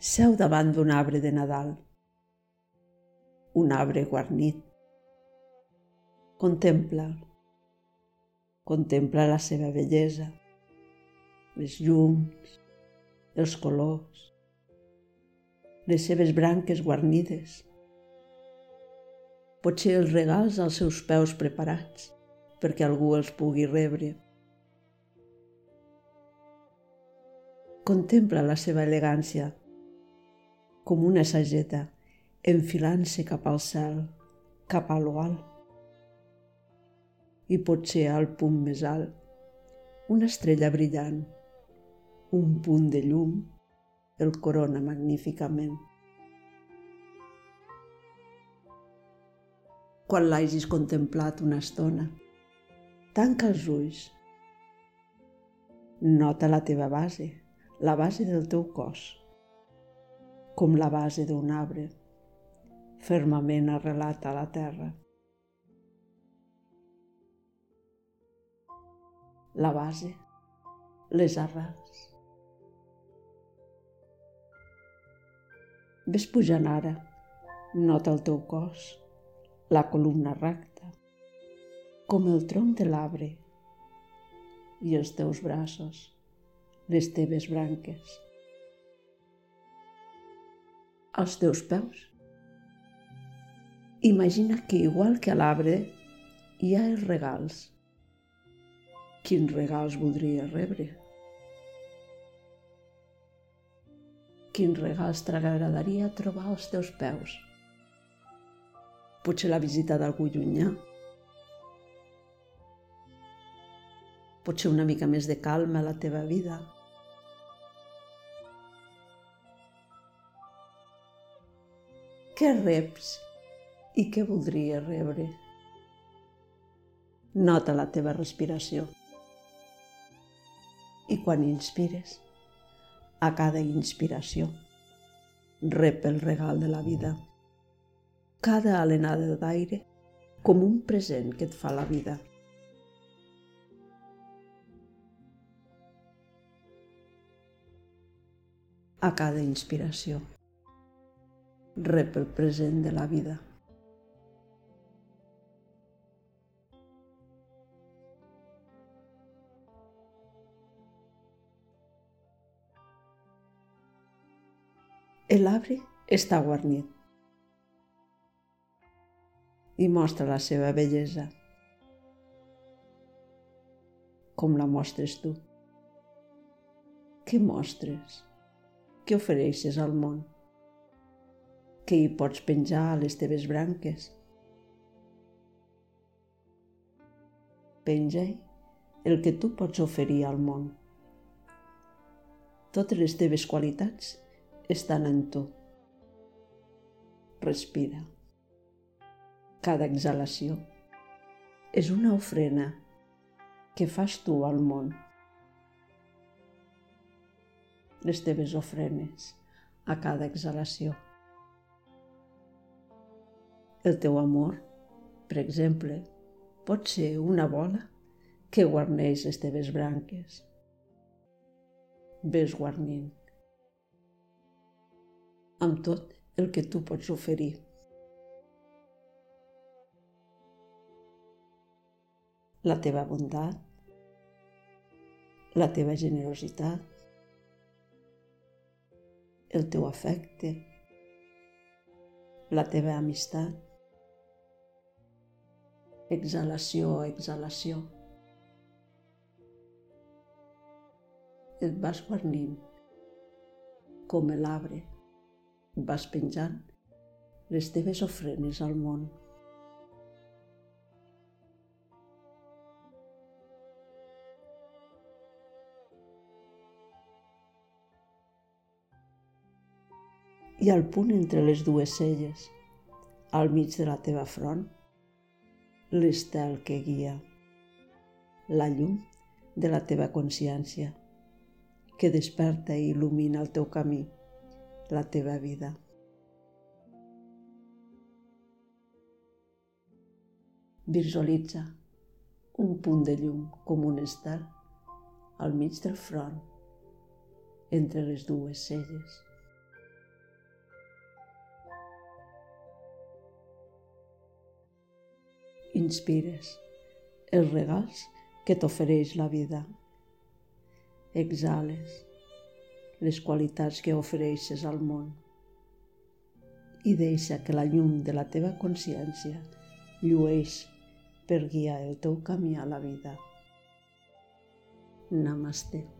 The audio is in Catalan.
seu davant d'un arbre de Nadal. Un arbre guarnit. Contempla. Contempla la seva bellesa, les llums, els colors, les seves branques guarnides. Potser els regals als seus peus preparats perquè algú els pugui rebre. Contempla la seva elegància, com una sageta, enfilant-se cap al cel, cap a l'oalt. I potser al punt més alt, una estrella brillant, un punt de llum, el corona magníficament. Quan l'hagis contemplat una estona, tanca els ulls. Nota la teva base, la base del teu cos com la base d'un arbre, fermament arrelat a la terra. La base, les arrels. Ves pujant ara, nota el teu cos, la columna recta, com el tronc de l'arbre. I els teus braços, les teves branques als teus peus. Imagina que igual que a l'arbre hi ha els regals. Quins regals voldria rebre? Quins regals t'agradaria trobar als teus peus? Potser la visita d'algú llunyà. Potser una mica més de calma a la teva vida. Què reps i què voldria rebre? Nota la teva respiració. I quan inspires, a cada inspiració, rep el regal de la vida. Cada alenada d'aire com un present que et fa la vida. A cada inspiració, rep el present de la vida. El arbre està guarnit i mostra la seva bellesa. Com la mostres tu? Què mostres? Què ofereixes al món? Que hi pots penjar a les teves branques. Penja-hi el que tu pots oferir al món. Totes les teves qualitats estan en tu. Respira. Cada exhalació és una ofrena que fas tu al món. Les teves ofrenes a cada exhalació. El teu amor, per exemple, pot ser una bola que guarneix les teves branques. Ves guarnint amb tot el que tu pots oferir. La teva bondat, la teva generositat, el teu afecte, la teva amistat, exhalació a exhalació. Et vas guarnint com l'arbre, vas penjant les teves ofrenes al món. I al punt entre les dues celles, al mig de la teva front, l'estel que guia, la llum de la teva consciència, que desperta i il·lumina el teu camí, la teva vida. Visualitza un punt de llum com un estel al mig del front, entre les dues celles. Inspires, els regals que t'ofereix la vida. Exhales les qualitats que ofereixes al món i deixa que la llum de la teva consciència llueix per guiar el teu camí a la vida. Namaste.